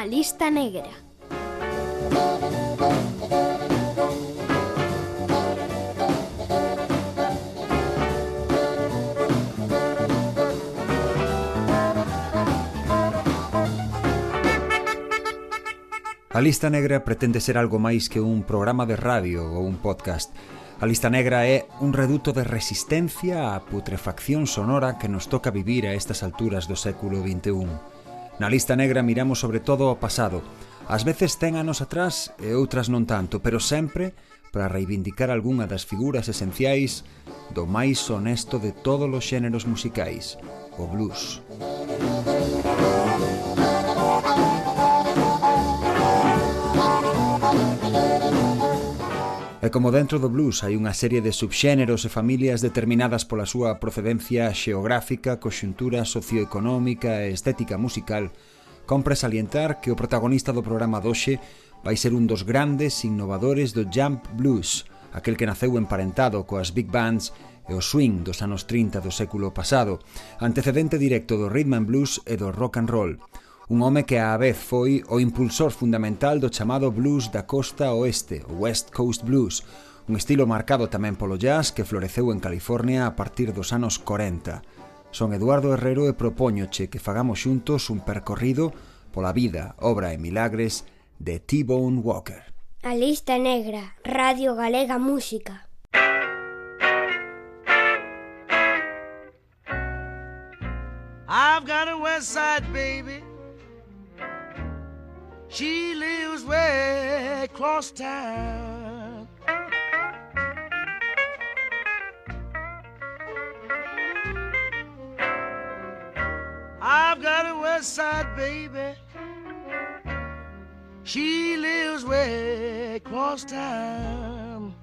A lista negra. A Lista Negra pretende ser algo máis que un programa de radio ou un podcast. A Lista Negra é un reduto de resistencia á putrefacción sonora que nos toca vivir a estas alturas do século XXI. Na lista negra miramos sobre todo ao pasado. Ás veces ten anos atrás e outras non tanto, pero sempre para reivindicar algunha das figuras esenciais do máis honesto de todos os xéneros musicais, o blues. Música E como dentro do blues hai unha serie de subxéneros e familias determinadas pola súa procedencia xeográfica, coxuntura socioeconómica e estética musical, compre salientar que o protagonista do programa doxe vai ser un dos grandes innovadores do jump blues, aquel que naceu emparentado coas big bands e o swing dos anos 30 do século pasado, antecedente directo do rhythm and blues e do rock and roll un home que á vez foi o impulsor fundamental do chamado blues da costa oeste, o West Coast Blues, un estilo marcado tamén polo jazz que floreceu en California a partir dos anos 40. Son Eduardo Herrero e propóñoche que fagamos xuntos un percorrido pola vida, obra e milagres de T-Bone Walker. A lista negra, Radio Galega Música. I've got a west side, baby. She lives way across town. I've got a west side baby. She lives way across town.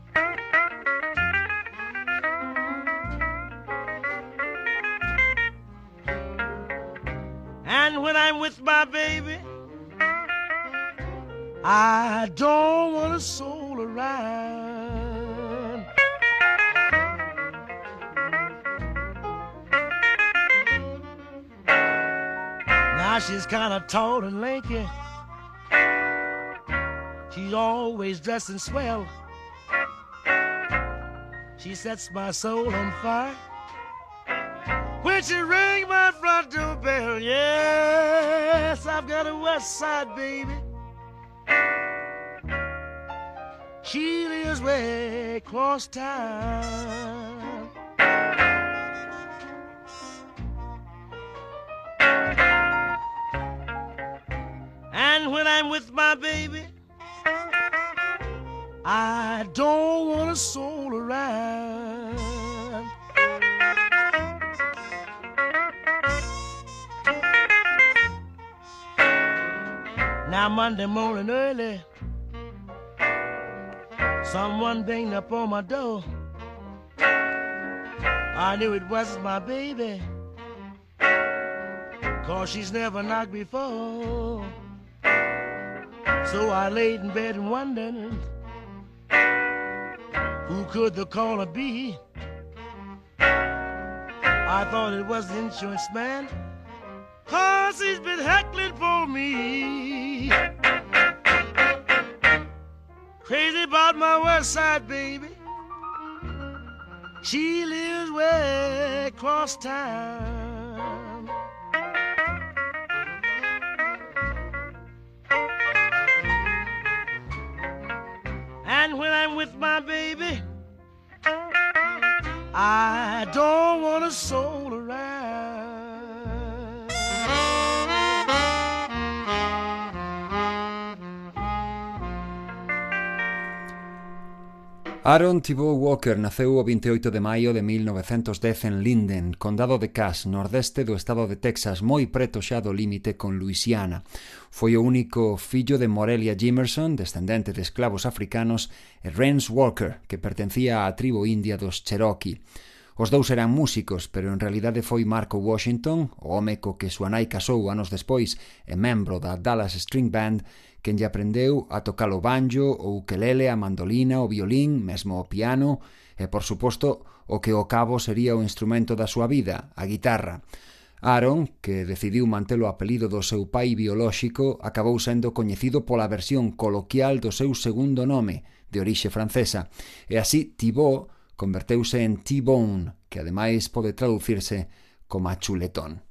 And when I'm with my baby, I don't want a soul around. Now she's kind of tall and lanky. She's always dressing swell. She sets my soul on fire. When she ring my front door bell, yes, I've got a west side baby. She way across town. And when I'm with my baby, I don't want a soul around. Now Monday morning early Someone banged up on my door. I knew it wasn't my baby. Cause she's never knocked before. So I laid in bed and wondered who could the caller be? I thought it was the insurance man. Cause he's been heckling for me. Crazy about my west side baby. She lives way across town. And when I'm with my baby, I don't want a soul Aaron Thibault Walker naceu o 28 de maio de 1910 en Linden, condado de Cass, nordeste do estado de Texas, moi preto xa do límite con Luisiana. Foi o único fillo de Morelia Jimerson, descendente de esclavos africanos, e Rance Walker, que pertencía á tribo india dos Cherokee. Os dous eran músicos, pero en realidade foi Marco Washington, o home co que súa nai casou anos despois e membro da Dallas String Band, quen lle aprendeu a tocar o banjo, o ukelele, a mandolina, o violín, mesmo o piano, e, por suposto, o que o cabo sería o instrumento da súa vida, a guitarra. Aaron, que decidiu manter o apelido do seu pai biolóxico, acabou sendo coñecido pola versión coloquial do seu segundo nome, de orixe francesa, e así Thibaut converteuse en T-Bone, que ademais pode traducirse como a chuletón.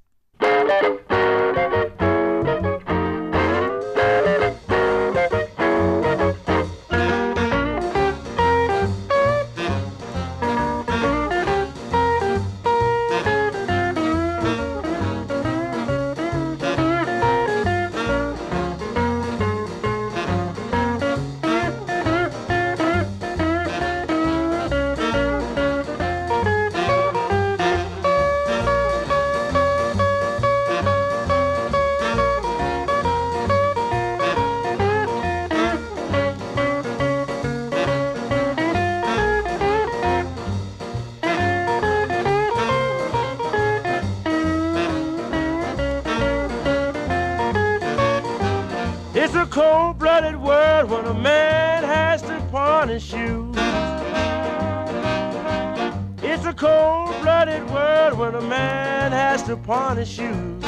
To his shoes.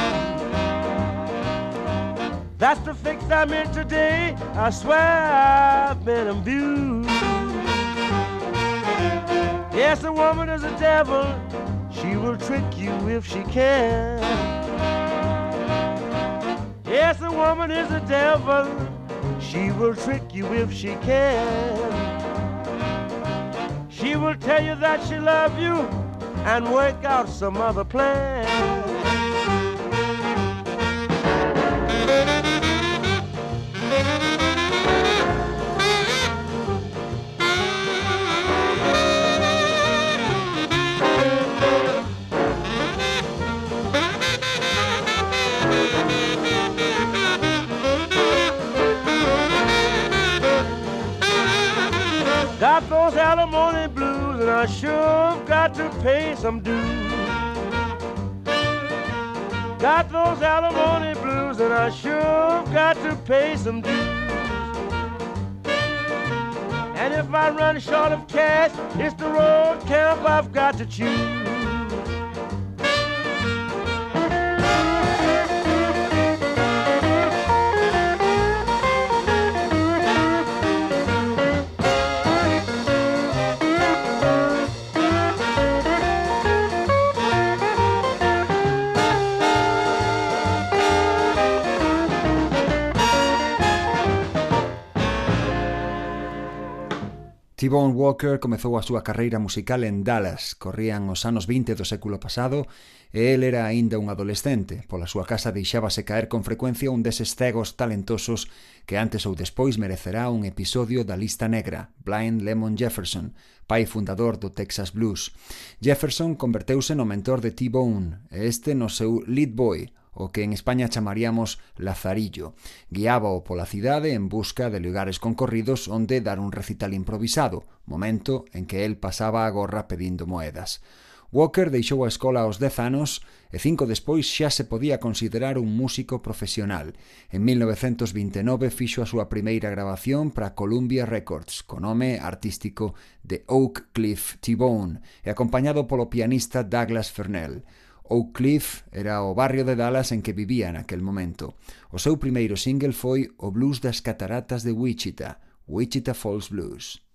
That's the fix I'm in today. I swear I've been abused. Yes, a woman is a devil. She will trick you if she can. Yes, a woman is a devil. She will trick you if she can. She will tell you that she loves you and work out some other plan. Pay some dues. Got those alimony blues, and I sure got to pay some dues. And if I run short of cash, it's the road camp I've got to choose. T-Bone Walker comezou a súa carreira musical en Dallas, corrían os anos 20 do século pasado e el era aínda un adolescente. Pola súa casa deixábase caer con frecuencia un deses cegos talentosos que antes ou despois merecerá un episodio da lista negra, Blind Lemon Jefferson, pai fundador do Texas Blues. Jefferson converteuse no mentor de T-Bone e este no seu lead boy, o que en España chamaríamos Lazarillo. Guiábao pola cidade en busca de lugares concorridos onde dar un recital improvisado, momento en que el pasaba a gorra pedindo moedas. Walker deixou a escola aos 10 anos e cinco despois xa se podía considerar un músico profesional. En 1929 fixo a súa primeira grabación para Columbia Records, co nome artístico de Oak Cliff T-Bone, e acompañado polo pianista Douglas Fernell. Oak Cliff era o barrio de Dallas en que vivía naquel momento. O seu primeiro single foi o Blues das Cataratas de Wichita, Wichita Falls Blues.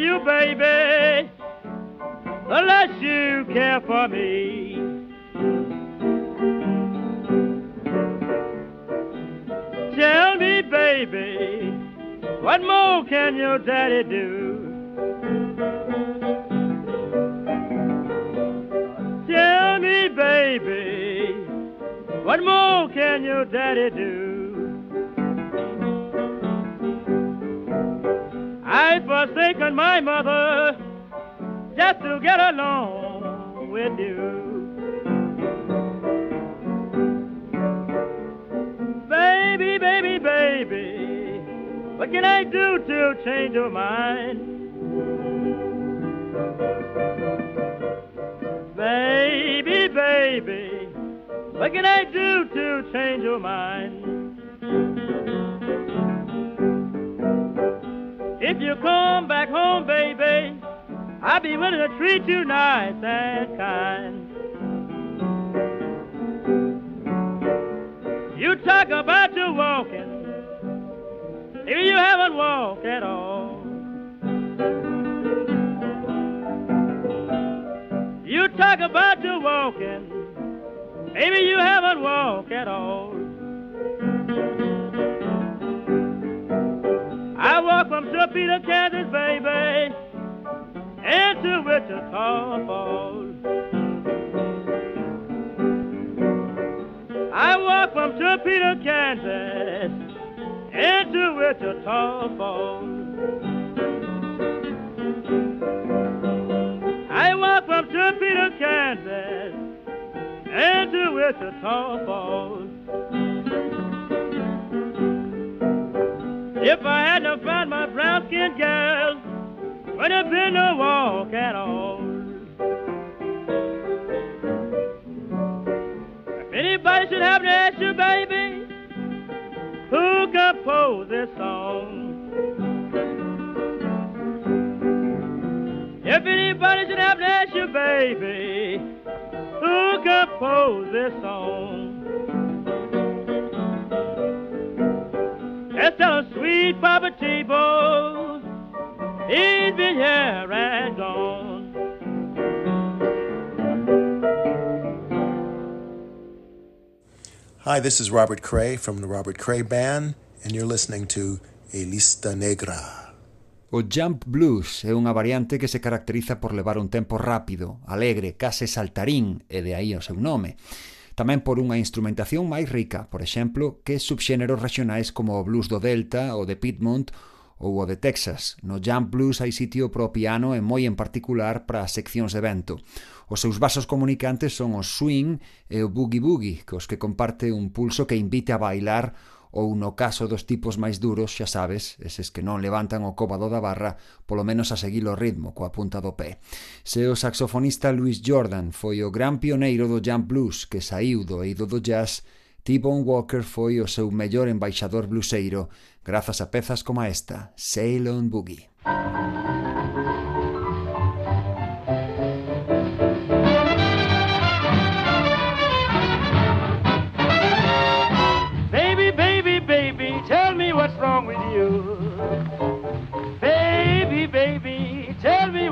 You, baby, the less you care for me. Tell me, baby, what more can your daddy do? Tell me, baby, what more can your daddy do? taken my mother just to get along with you. Baby, baby, baby, what can I do to change your mind? Baby, baby, what can I do to change your mind? Come back home, baby, I'll be willing to treat you nice and kind. You talk about your walking. Maybe you haven't walked at all. You talk about your walking. Maybe you haven't walked at all. I walk from Topeka, Kansas, baby, into Wichita Falls. I walk from Topeka, Kansas, into Wichita Falls. I walk from Topeka, Kansas, into Wichita Falls. If I hadn't found my brown-skinned girl, would have been no walk at all. If anybody should happen to ask you, baby, who composed this song. If anybody should happen to ask you, baby, who composed this song? tell her sweet Papa Tebow he's been here and gone. Hi, this is Robert Cray from the Robert Cray Band, and you're listening to Elista Negra. O jump blues é unha variante que se caracteriza por levar un tempo rápido, alegre, case saltarín, e de aí o seu nome. Tamén por unha instrumentación máis rica, por exemplo, que subxéneros regionais como o blues do Delta, o de Piedmont ou o de Texas. No jump blues hai sitio pro piano e moi en particular para as seccións de vento. Os seus vasos comunicantes son o swing e o boogie-boogie, cos que comparte un pulso que invita a bailar ou no caso dos tipos máis duros, xa sabes, eses que non levantan o cóbado da barra, polo menos a seguir o ritmo coa punta do pé. Se o saxofonista Louis Jordan foi o gran pioneiro do jump blues que saiu do eido do jazz, T-Bone Walker foi o seu mellor embaixador bluseiro grazas a pezas como esta, Sail on Boogie.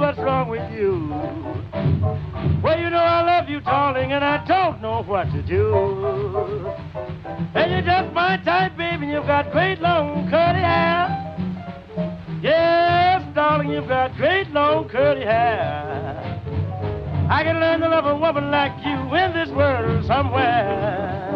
What's wrong with you. Well, you know I love you, darling, and I don't know what to do. And you're just my type, baby, you've got great long curly hair. Yes, darling, you've got great long curly hair. I can learn to love a woman like you in this world somewhere.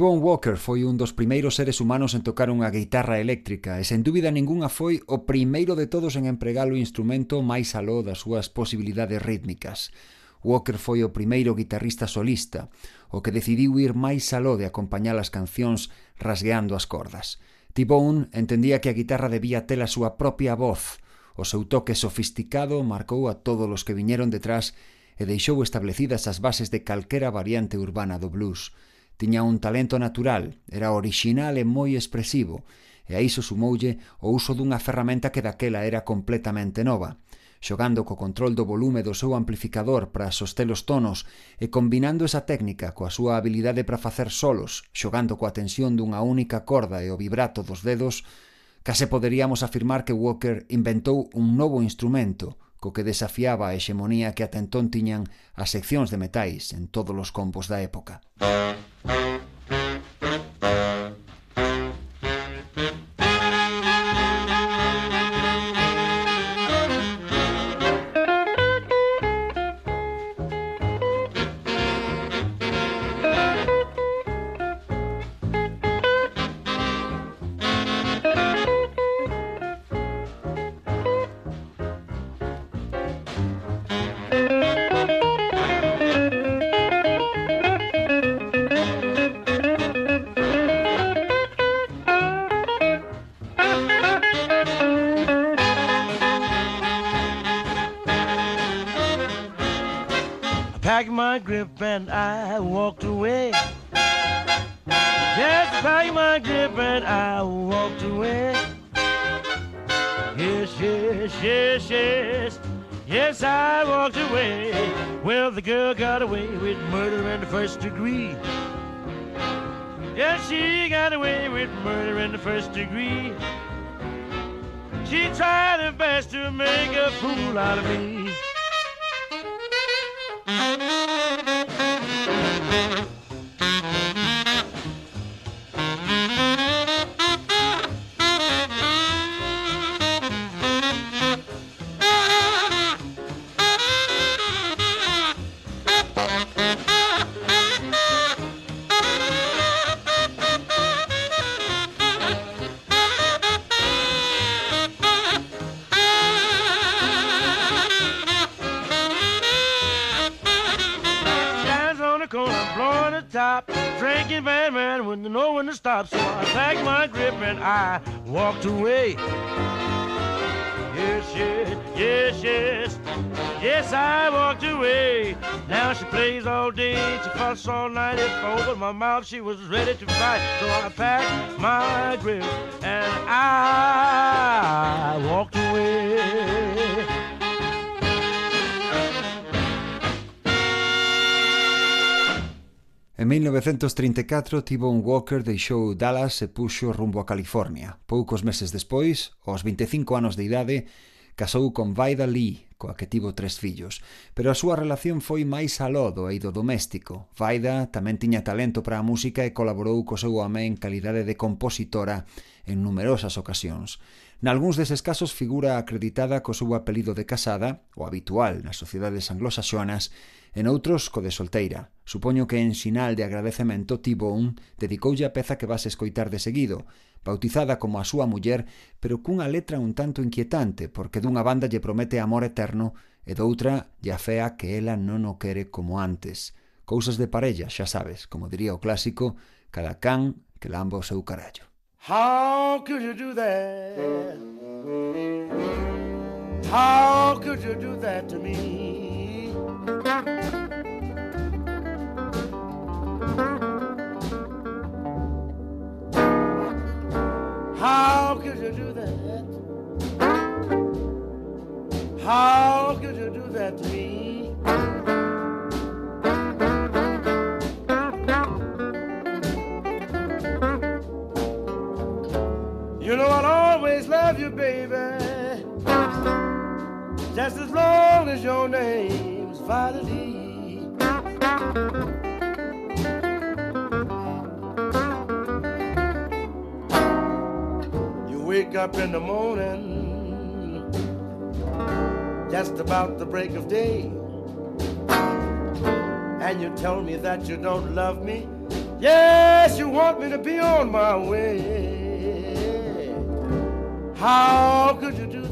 T-Bone Walker foi un dos primeiros seres humanos en tocar unha guitarra eléctrica e sen dúbida ningunha foi o primeiro de todos en empregar o instrumento máis aló das súas posibilidades rítmicas. Walker foi o primeiro guitarrista solista, o que decidiu ir máis aló de acompañar as cancións rasgueando as cordas. T-Bone entendía que a guitarra debía ter a súa propia voz. O seu toque sofisticado marcou a todos os que viñeron detrás e deixou establecidas as bases de calquera variante urbana do blues – Tiña un talento natural, era orixinal e moi expresivo, e a iso sumoulle o uso dunha ferramenta que daquela era completamente nova, xogando co control do volume do seu amplificador para soster os tonos e combinando esa técnica coa súa habilidade para facer solos, xogando coa tensión dunha única corda e o vibrato dos dedos, case poderíamos afirmar que Walker inventou un novo instrumento, co que desafiaba a hexemonía que ata entón tiñan as seccións de metais en todos os compos da época. My grip and I walked away. Just packed my grip and I walked away. Yes, yes, yes, yes. Yes, I walked away. Well, the girl got away with murder in the first degree. Yes, she got away with murder in the first degree. She tried her best to make a fool out of me. Thank you. Walked away. Yes, yes, yes, yes. Yes, I walked away. Now she plays all day, she fuss all night. If I opened my mouth, she was ready to fight. So I packed my grip and I walked away. En 1934 T-Bone Walker deixou Dallas e puxo rumbo a California. Poucos meses despois, aos 25 anos de idade, casou con Vaida Lee, coa que tivo tres fillos, pero a súa relación foi máis aló do eido doméstico. Vaida tamén tiña talento para a música e colaborou co seu amé en calidade de compositora en numerosas ocasións. Nalgúns deses casos figura acreditada co seu apelido de casada, o habitual nas sociedades anglosaxonas, en outros co de solteira. Supoño que en sinal de agradecemento tivo un dedicoulle a peza que vas escoitar de seguido, bautizada como a súa muller, pero cunha letra un tanto inquietante, porque dunha banda lle promete amor eterno e doutra lle afea que ela non o quere como antes. Cousas de parella, xa sabes, como diría o clásico, cada can que lamba o seu carallo. How could you do that? How could you do that to me? How could you do that? How Just as long as your name's Vitaly. You wake up in the morning, just about the break of day, and you tell me that you don't love me. Yes, you want me to be on my way. How could you do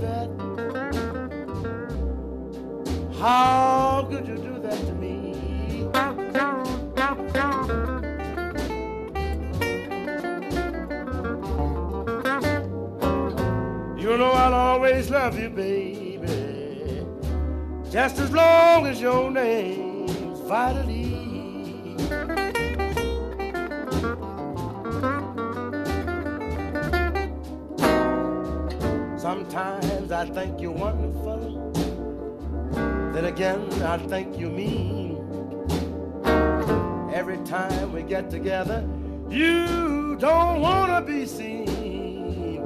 How could you do that to me? You know I'll always love you, baby. Just as long as your name's Vitaly. Sometimes I think you're wonderful. Then again, I think you mean. Every time we get together, you don't wanna be seen.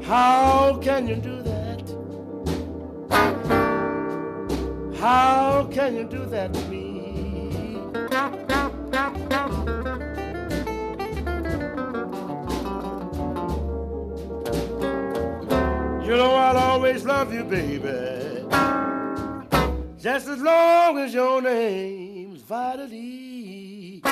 How can you do that? How can you do that to me? Always love you, baby. Just as long as your name's Vitaly.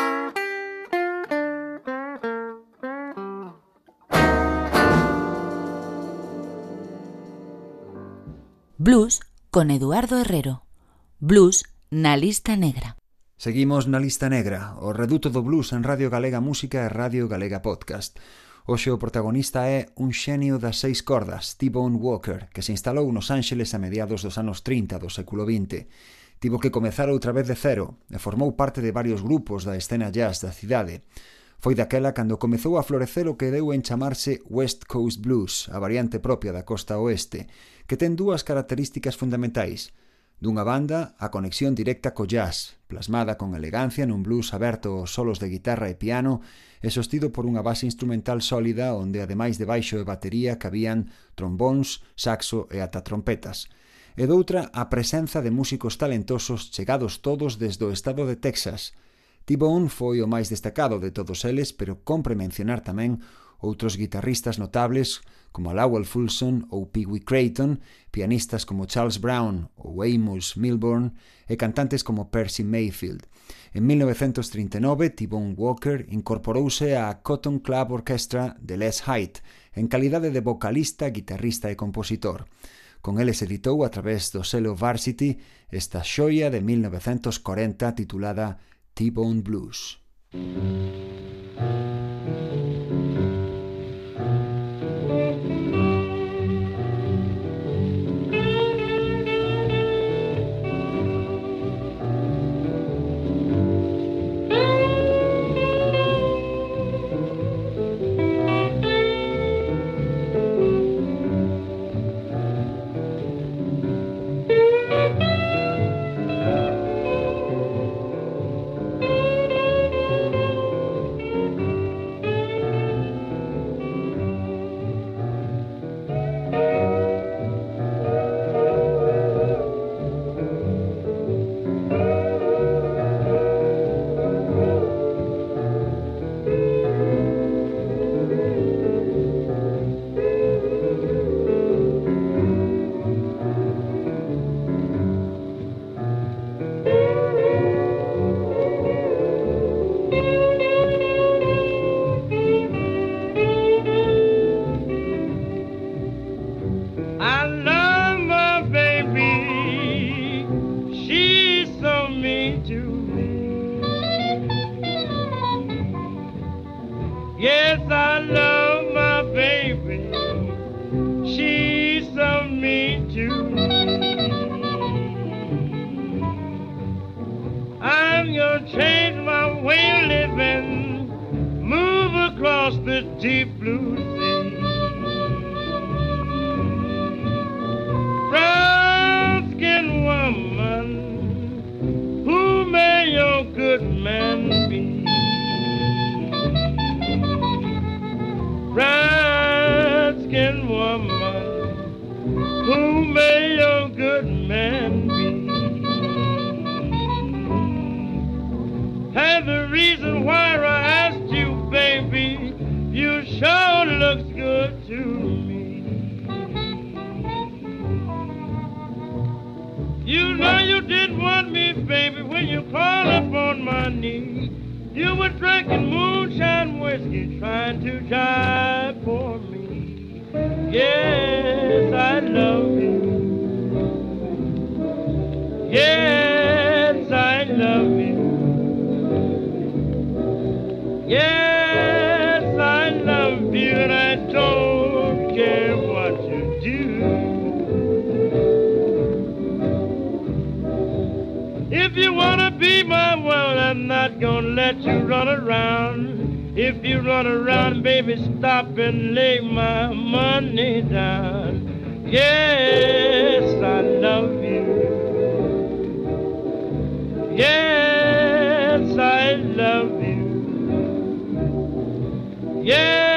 Blues con Eduardo Herrero. Blues na lista negra. Seguimos na lista negra, o reduto do blues en Radio Galega Música e Radio Galega Podcast. Oxe o protagonista é un xenio das seis cordas, T-Bone Walker, que se instalou nos Ángeles a mediados dos anos 30 do século XX. Tivo que comezar outra vez de cero e formou parte de varios grupos da escena jazz da cidade. Foi daquela cando comezou a florecer o que deu en chamarse West Coast Blues, a variante propia da costa oeste, que ten dúas características fundamentais – Dunha banda, a conexión directa co jazz, plasmada con elegancia nun blues aberto aos solos de guitarra e piano e sostido por unha base instrumental sólida onde, ademais de baixo e batería, cabían trombóns, saxo e ata trompetas. E doutra, a presenza de músicos talentosos chegados todos desde o estado de Texas. T-Bone foi o máis destacado de todos eles, pero compre mencionar tamén outros guitarristas notables como Lowell Fulson ou Pee Wee Crayton, pianistas como Charles Brown ou Amos Milburn e cantantes como Percy Mayfield. En 1939, T-Bone Walker incorporouse á Cotton Club Orchestra de Les Height en calidade de vocalista, guitarrista e compositor. Con eles editou a través do selo Varsity esta xoia de 1940 titulada T-Bone Blues. Música good man be? Redskin woman, who may your good man be? And the reason why I asked you, baby, you sure looks good to me. You know you didn't want me, baby, when you called. You were drinking moonshine whiskey, trying to jive for me. Yes, I love you. Yes, gonna let you run around. If you run around, baby, stop and lay my money down. Yes, I love you. Yes, I love you. Yes,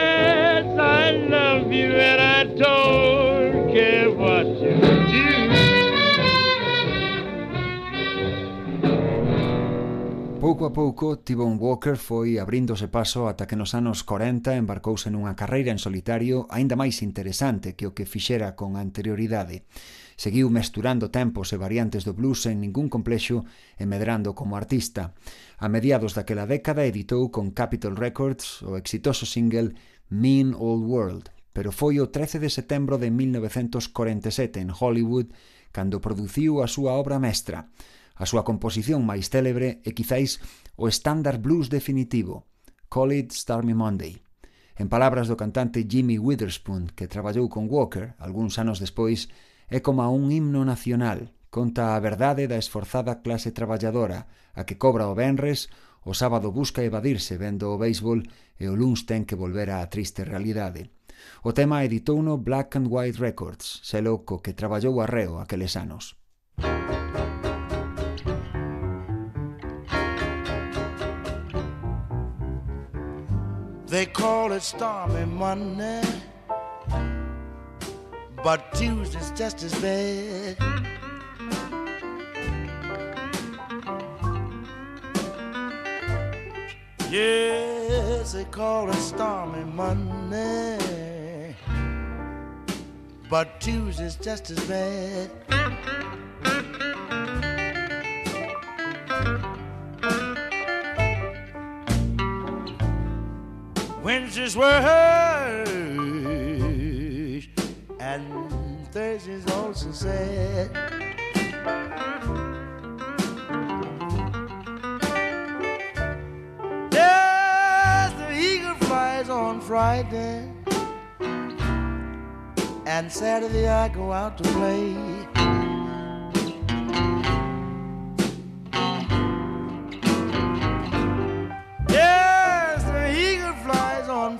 pouco a pouco, T-Bone Walker foi abríndose paso ata que nos anos 40 embarcouse nunha carreira en solitario aínda máis interesante que o que fixera con anterioridade. Seguiu mesturando tempos e variantes do blues sen ningún complexo e medrando como artista. A mediados daquela década editou con Capitol Records o exitoso single Mean Old World, pero foi o 13 de setembro de 1947 en Hollywood cando produciu a súa obra mestra, A súa composición máis célebre é quizáis o estándar blues definitivo, Call It Stormy Monday. En palabras do cantante Jimmy Witherspoon, que traballou con Walker algúns anos despois, é como un himno nacional, conta a verdade da esforzada clase traballadora, a que cobra o Benres, o sábado busca evadirse vendo o béisbol e o luns ten que volver á triste realidade. O tema editouno Black and White Records, selo co que traballou Arreo aqueles anos. They call it stormy Monday, but Tuesday's just as bad. Yes, they call it stormy Monday, but Tuesday's just as bad. Wednesdays were hers, and Thursdays also sad. Yes, the eagle flies on Friday, and Saturday I go out to play.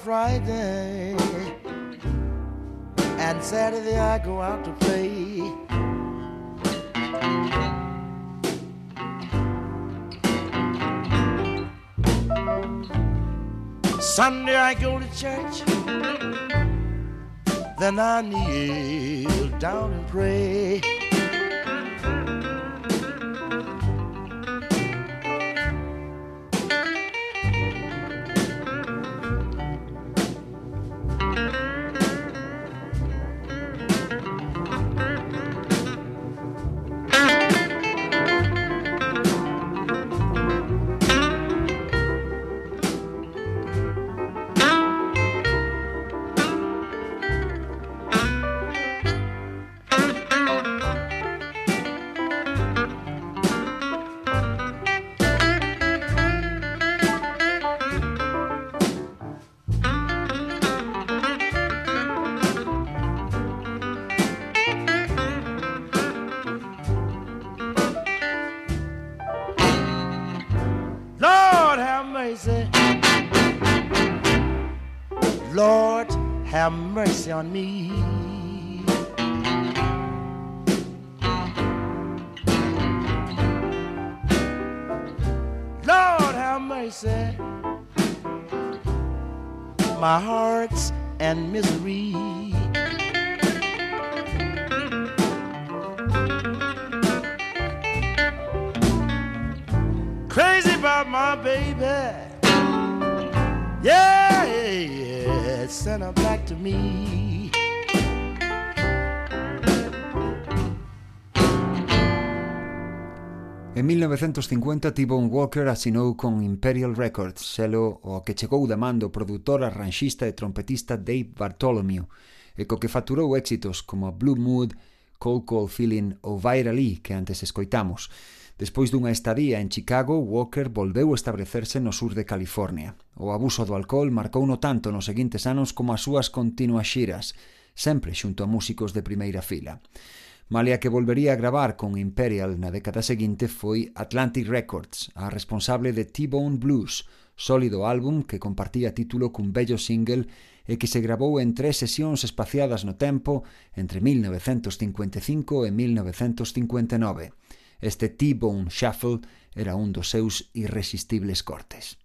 Friday, and Saturday I go out to play. Sunday I go to church, then I kneel down and pray. 1950 T-Bone Walker asinou con Imperial Records, selo ao que chegou da man do produtor, arranxista e trompetista Dave Bartholomew, e co que facturou éxitos como Blue Mood, Cold Cold Feeling ou Virally, que antes escoitamos. Despois dunha estadía en Chicago, Walker volveu a establecerse no sur de California. O abuso do alcohol marcou no tanto nos seguintes anos como as súas continuas xiras, sempre xunto a músicos de primeira fila malia que volvería a gravar con Imperial na década seguinte foi Atlantic Records, a responsable de T-Bone Blues, sólido álbum que compartía título cun bello single e que se gravou en tres sesións espaciadas no tempo entre 1955 e 1959. Este T-Bone Shuffle era un dos seus irresistibles cortes.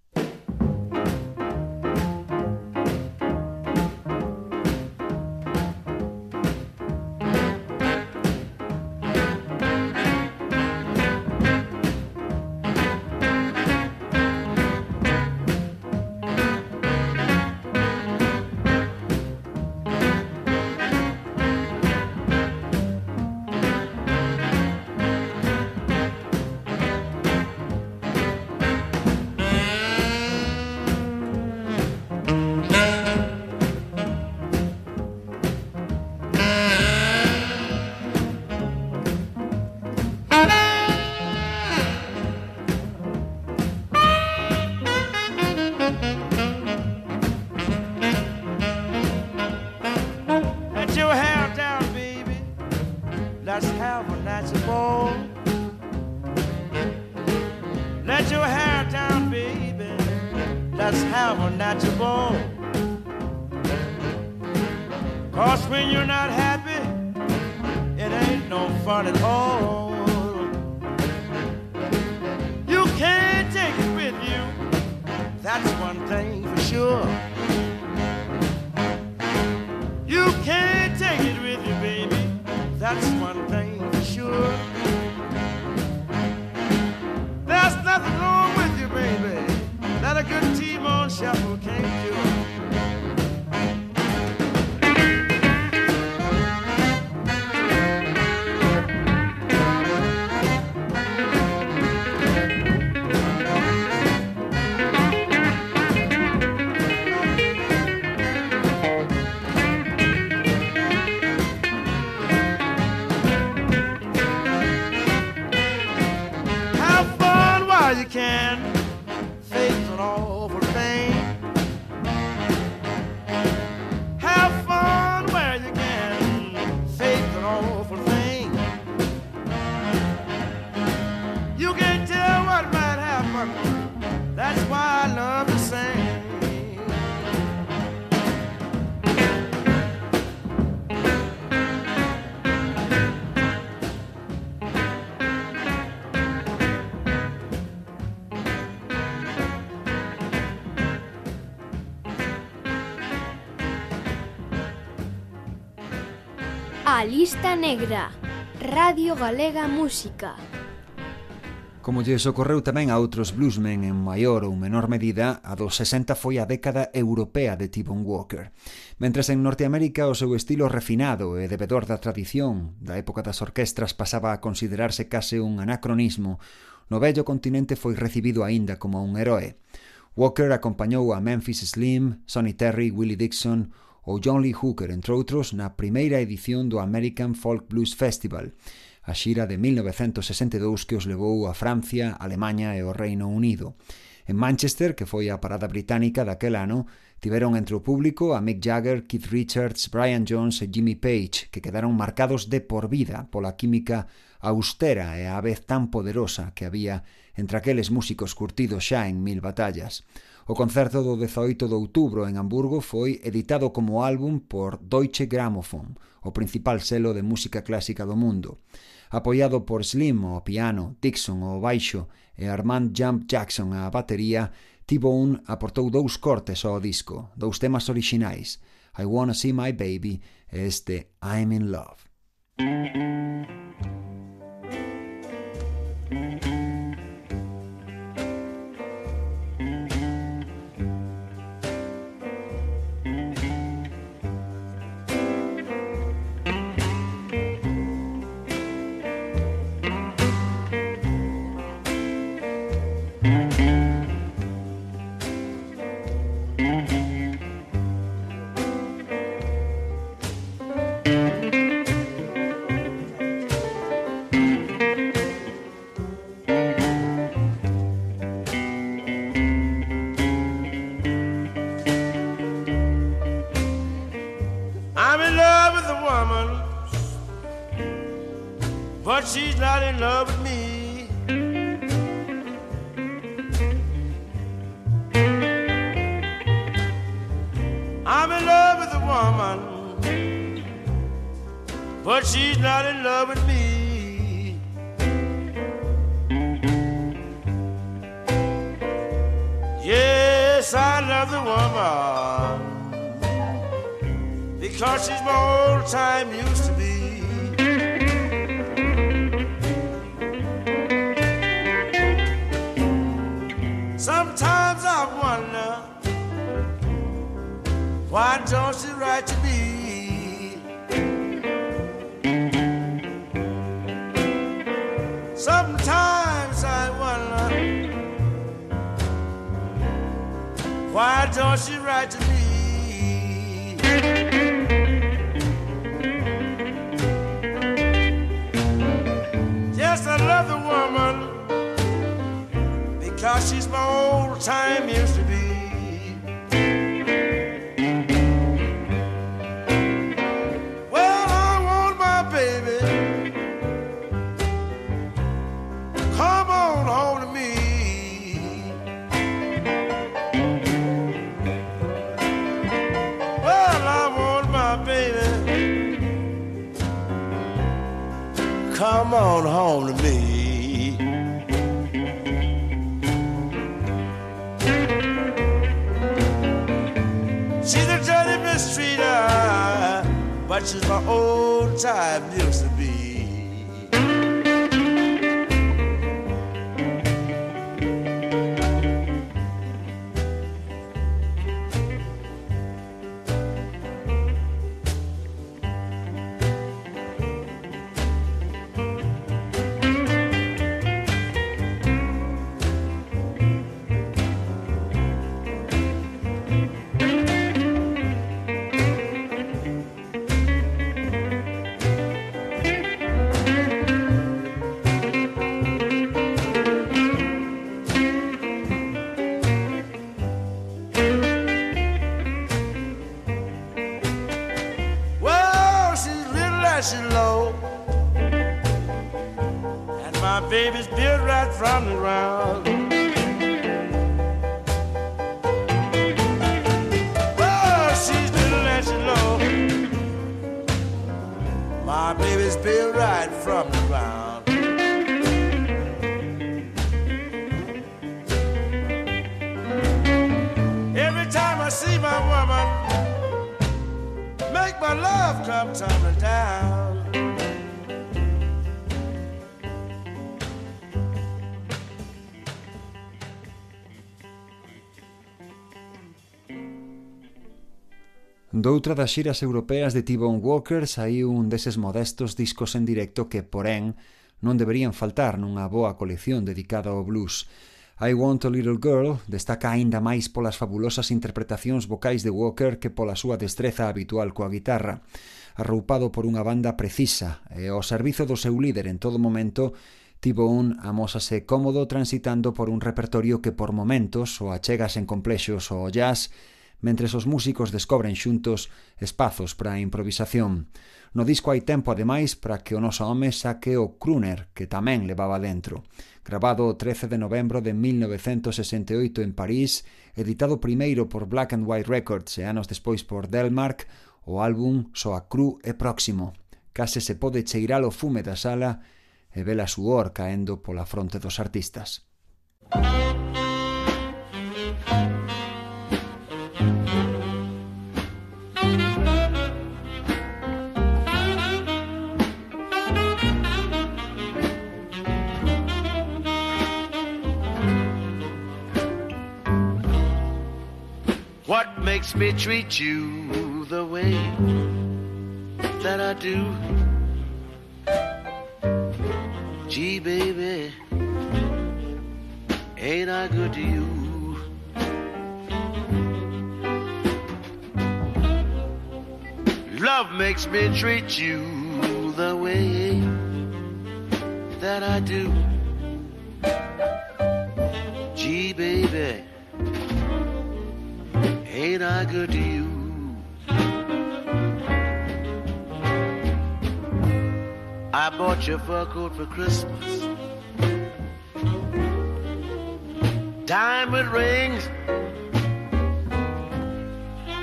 yourself, okay? Música Negra, Radio Galega Música. Como lle socorreu tamén a outros bluesmen en maior ou menor medida, a dos 60 foi a década europea de T-Bone Walker. Mentres en Norteamérica o seu estilo refinado e debedor da tradición da época das orquestras pasaba a considerarse case un anacronismo, no vello continente foi recibido aínda como un heroe. Walker acompañou a Memphis Slim, Sonny Terry, Willie Dixon ou John Lee Hooker, entre outros, na primeira edición do American Folk Blues Festival, a xira de 1962 que os levou a Francia, Alemanha e o Reino Unido. En Manchester, que foi a parada británica daquel ano, tiveron entre o público a Mick Jagger, Keith Richards, Brian Jones e Jimmy Page, que quedaron marcados de por vida pola química austera e a vez tan poderosa que había entre aqueles músicos curtidos xa en mil batallas. O concerto do 18 de outubro en Hamburgo foi editado como álbum por Deutsche Grammophon, o principal selo de música clásica do mundo. Apoiado por Slim ao piano, Dixon ao baixo e Armand Jump Jackson á batería, T-Bone aportou dous cortes ao disco, dous temas orixinais, I Wanna See My Baby e este I'm In Love. Sometimes I wonder why don't she write to me? Yes, I love the woman because she's my old time used on home to me. She's a dirty mistreater, but she's my old time Baby's built right from the ground. Every time I see my woman, make my love come tumbling down. Doutra das xiras europeas de T-Bone Walker saiu un deses modestos discos en directo que, porén, non deberían faltar nunha boa colección dedicada ao blues. I Want a Little Girl destaca aínda máis polas fabulosas interpretacións vocais de Walker que pola súa destreza habitual coa guitarra. Arroupado por unha banda precisa e ao servizo do seu líder en todo momento, T-Bone amósase cómodo transitando por un repertorio que por momentos o achega sen complexos ao jazz mentres os músicos descobren xuntos espazos para a improvisación. No disco hai tempo, ademais, para que o noso home saque o crooner que tamén levaba dentro. Grabado o 13 de novembro de 1968 en París, editado primeiro por Black and White Records e anos despois por Delmark, o álbum Soa Cru e Próximo. Case se pode cheirar o fume da sala e vela suor caendo pola fronte dos artistas. Música makes me treat you the way that I do? Gee, baby, ain't I good to you? Love makes me treat you the way that I do. Ain't I to you? I bought you a fur coat for Christmas. Diamond rings,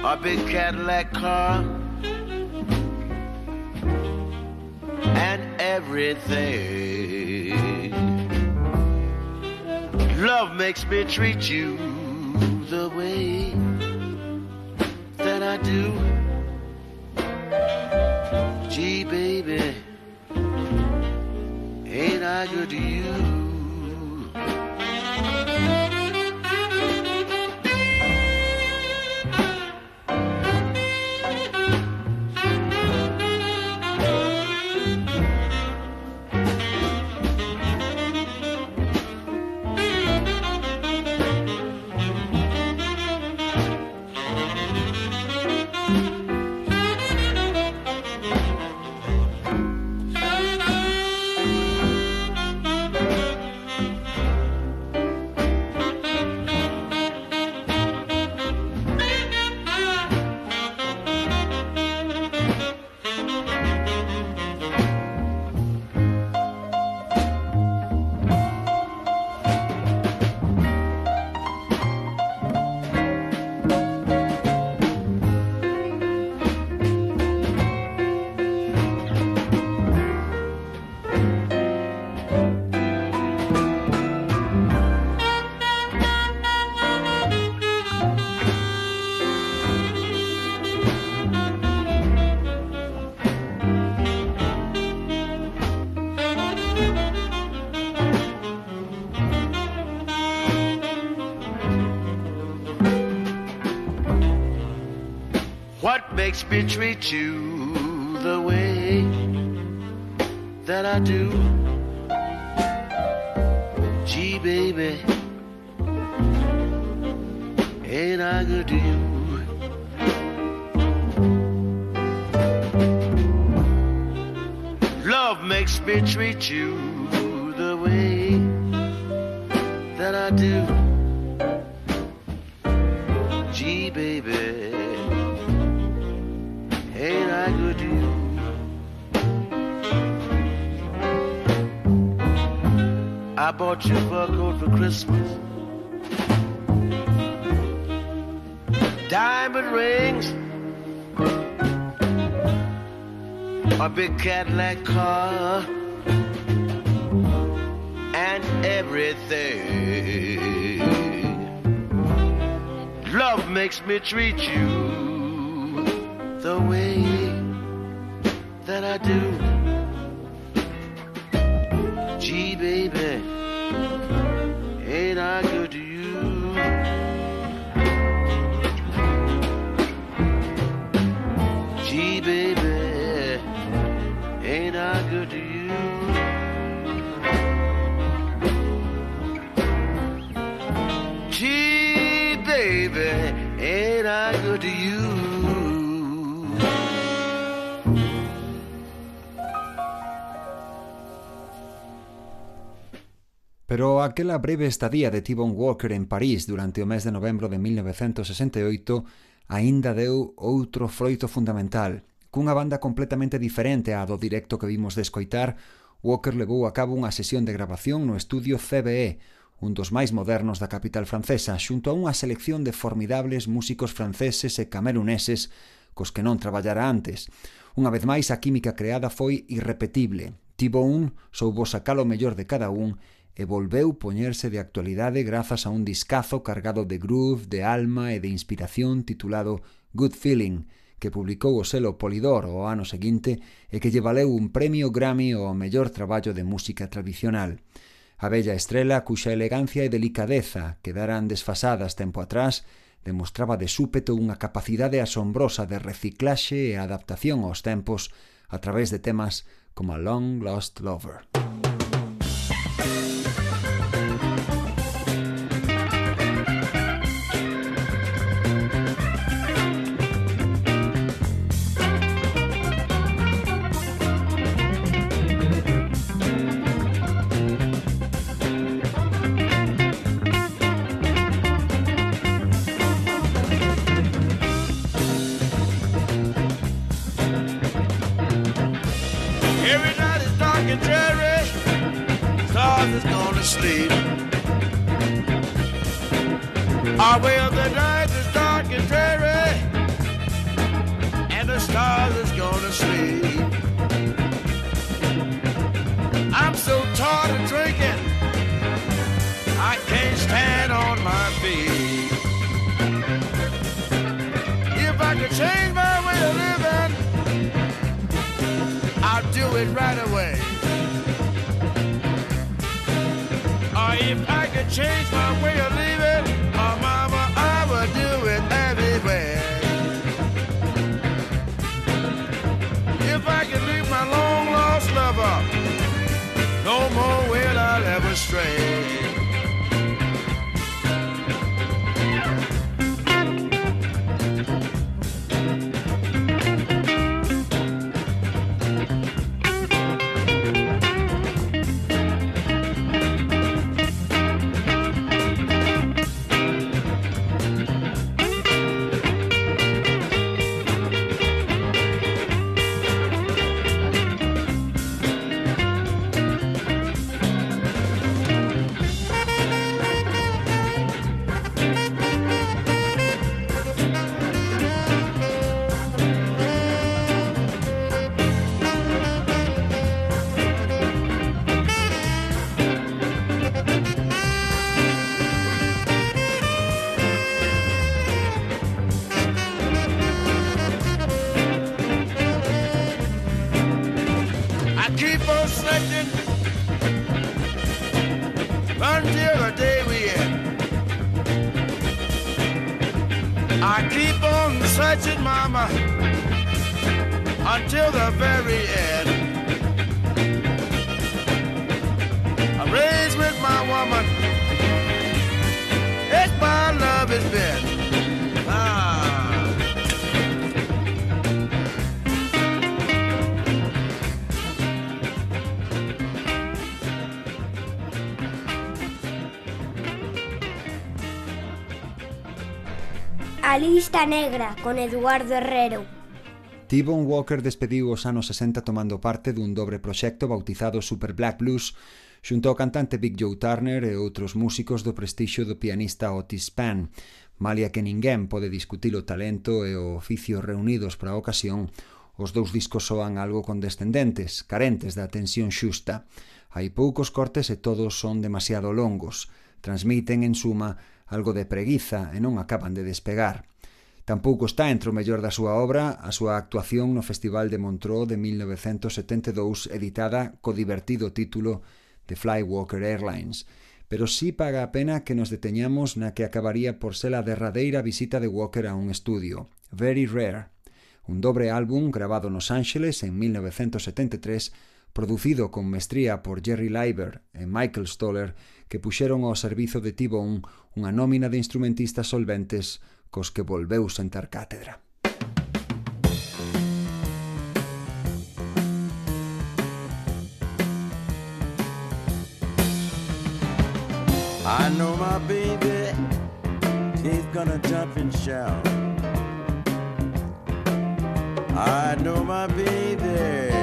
a big Cadillac car, and everything. Love makes me treat you the way I do. Gee, baby, ain't I good to you? Makes treat you the way that I do? Gee, baby, ain't I good to you? Love makes me treat you a big Cadillac car, and everything. Love makes me treat you the way that I do. Pero aquela breve estadía de T-Bone Walker en París durante o mes de novembro de 1968 aínda deu outro froito fundamental. Cunha banda completamente diferente á do directo que vimos de escoitar, Walker levou a cabo unha sesión de grabación no estudio CBE, un dos máis modernos da capital francesa, xunto a unha selección de formidables músicos franceses e cameruneses cos que non traballara antes. Unha vez máis, a química creada foi irrepetible. T-Bone soubo sacar o mellor de cada un e volveu poñerse de actualidade grazas a un discazo cargado de groove, de alma e de inspiración titulado Good Feeling, que publicou o selo Polidor o ano seguinte e que lle valeu un premio Grammy ao mellor traballo de música tradicional. A bella estrela, cuxa elegancia e delicadeza quedaran desfasadas tempo atrás, demostraba de súpeto unha capacidade asombrosa de reciclaxe e adaptación aos tempos a través de temas como Long Lost Lover. Música do it right away. Or if I could change my way of living, Lista Negra con Eduardo Herrero. T-Bone Walker despediu os anos 60 tomando parte dun dobre proxecto bautizado Super Black Blues xunto ao cantante Big Joe Turner e outros músicos do prestixio do pianista Otis Pan. Malia que ninguén pode discutir o talento e o oficio reunidos para a ocasión, os dous discos soan algo condescendentes, carentes da tensión xusta. Hai poucos cortes e todos son demasiado longos. Transmiten, en suma, algo de preguiza e non acaban de despegar. Tampouco está entre o mellor da súa obra a súa actuación no Festival de Montreux de 1972 editada co divertido título de Flywalker Airlines, pero sí paga a pena que nos deteñamos na que acabaría por ser a derradeira visita de Walker a un estudio, Very Rare, un dobre álbum grabado nos Ángeles en 1973 producido con mestría por Jerry Leiber e Michael Stoller, que puxeron ao servizo de T-Bone unha nómina de instrumentistas solventes cos que volveu sentar cátedra. I know my baby, he's gonna jump and shout. I know my baby.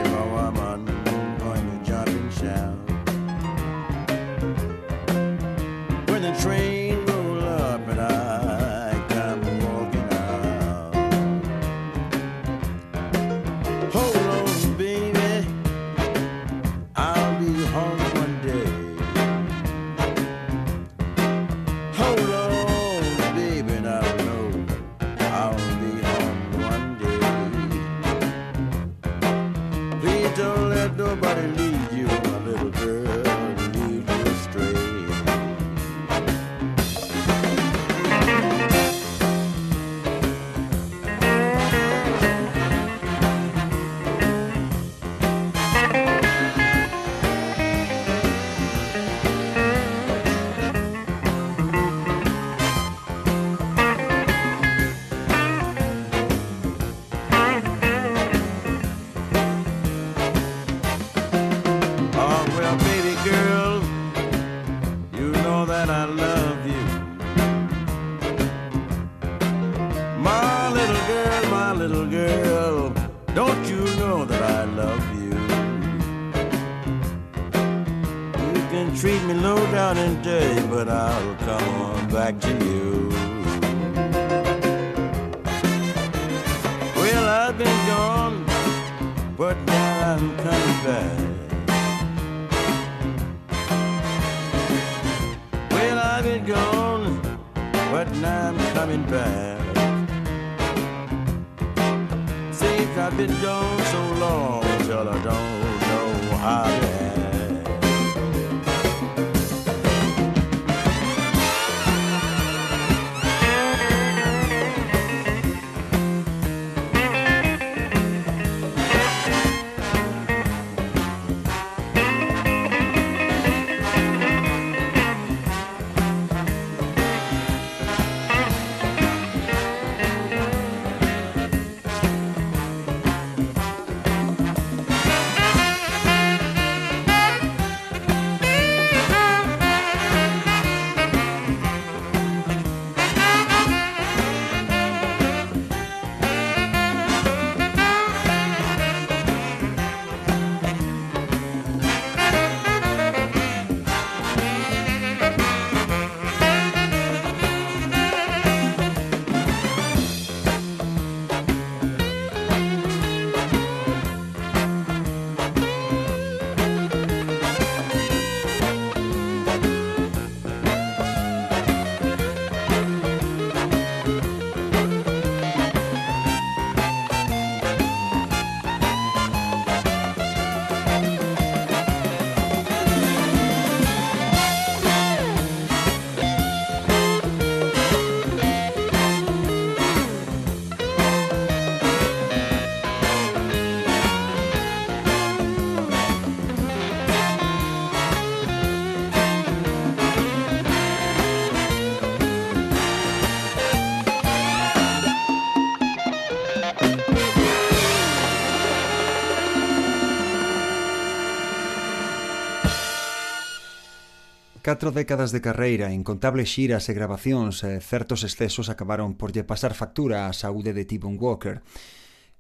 catro décadas de carreira, incontables xiras e grabacións, e certos excesos acabaron por lle pasar factura á saúde de T-Bone Walker.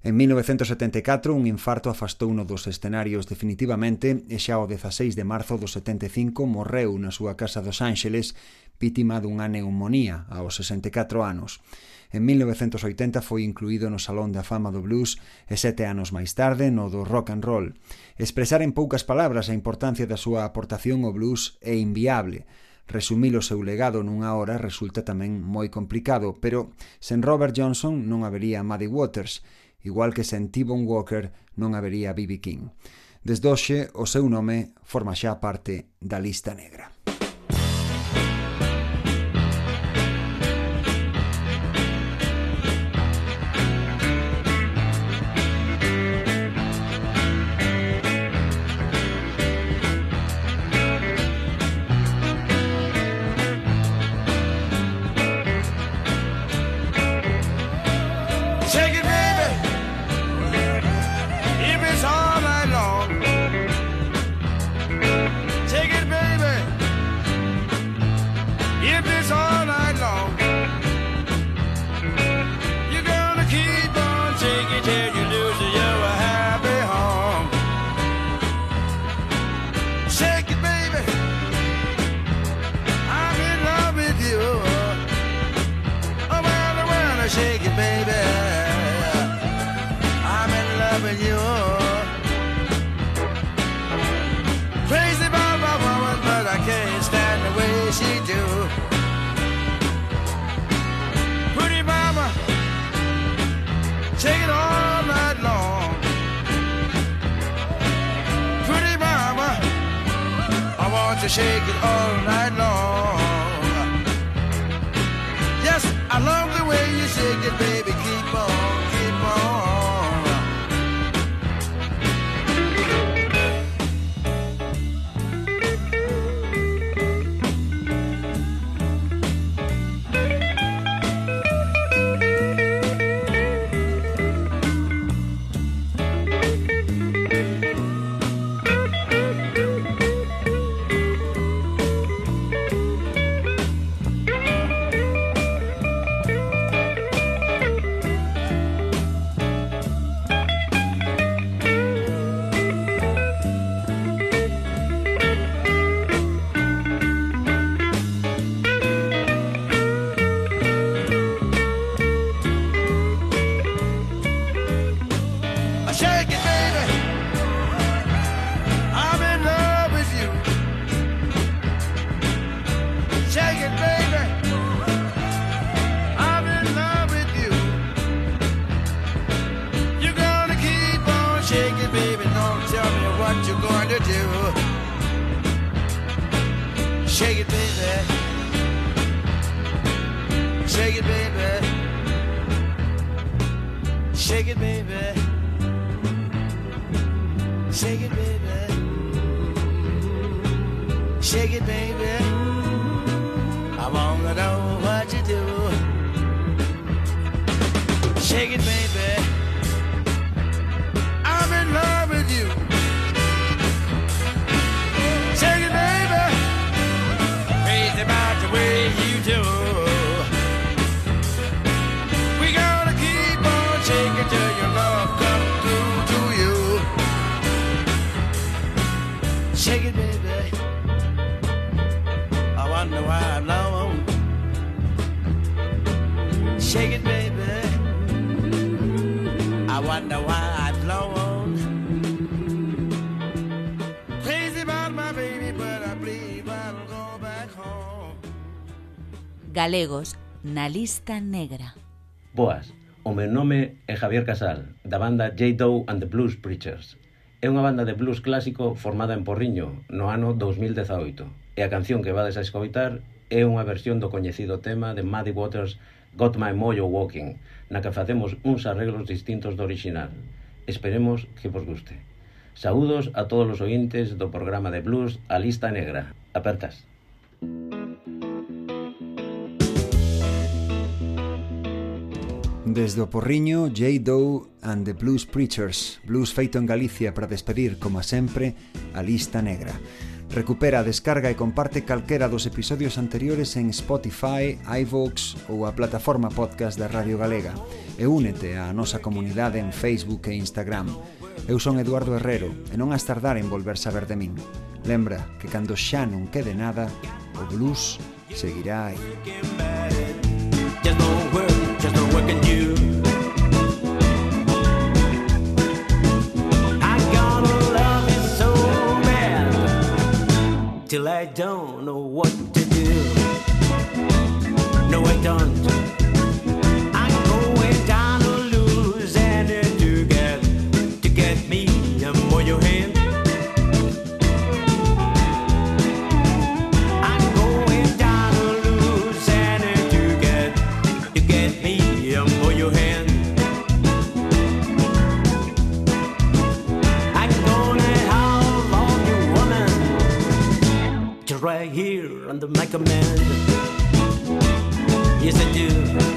En 1974, un infarto afastouno dos escenarios definitivamente e xa o 16 de marzo do 75 morreu na súa casa dos Ángeles vítima dunha neumonía aos 64 anos. En 1980 foi incluído no Salón da Fama do Blues e sete anos máis tarde no do Rock and Roll. Expresar en poucas palabras a importancia da súa aportación ao blues é inviable. Resumir o seu legado nunha hora resulta tamén moi complicado, pero sen Robert Johnson non habería Muddy Waters, igual que sen T-Bone Walker non habería B.B. King. Desdoxe, o seu nome forma xa parte da lista negra. Shake it, baby. Shake it, baby. Shake it, baby. Shake it, baby. Shake it, baby. I wanna know what you do. Shake it, baby. galegos na lista negra. Boas, o meu nome é Javier Casal, da banda J. Doe and the Blues Preachers. É unha banda de blues clásico formada en Porriño no ano 2018 e a canción que vades a escoitar é unha versión do coñecido tema de Muddy Waters Got My Mojo Walking, na que facemos uns arreglos distintos do original. Esperemos que vos guste. Saúdos a todos os ointes do programa de blues A Lista Negra. Apertas. Desde o Porriño, J. Doe and the Blues Preachers, blues feito en Galicia para despedir, como sempre, a lista negra. Recupera, descarga e comparte calquera dos episodios anteriores en Spotify, iVoox ou a plataforma podcast da Radio Galega e únete á nosa comunidade en Facebook e Instagram. Eu son Eduardo Herrero e non has tardar en volver saber de min. Lembra que cando xa non quede nada, o blues seguirá aí. Till I don't know what to do. No, I don't. Under my command. Yes, I do.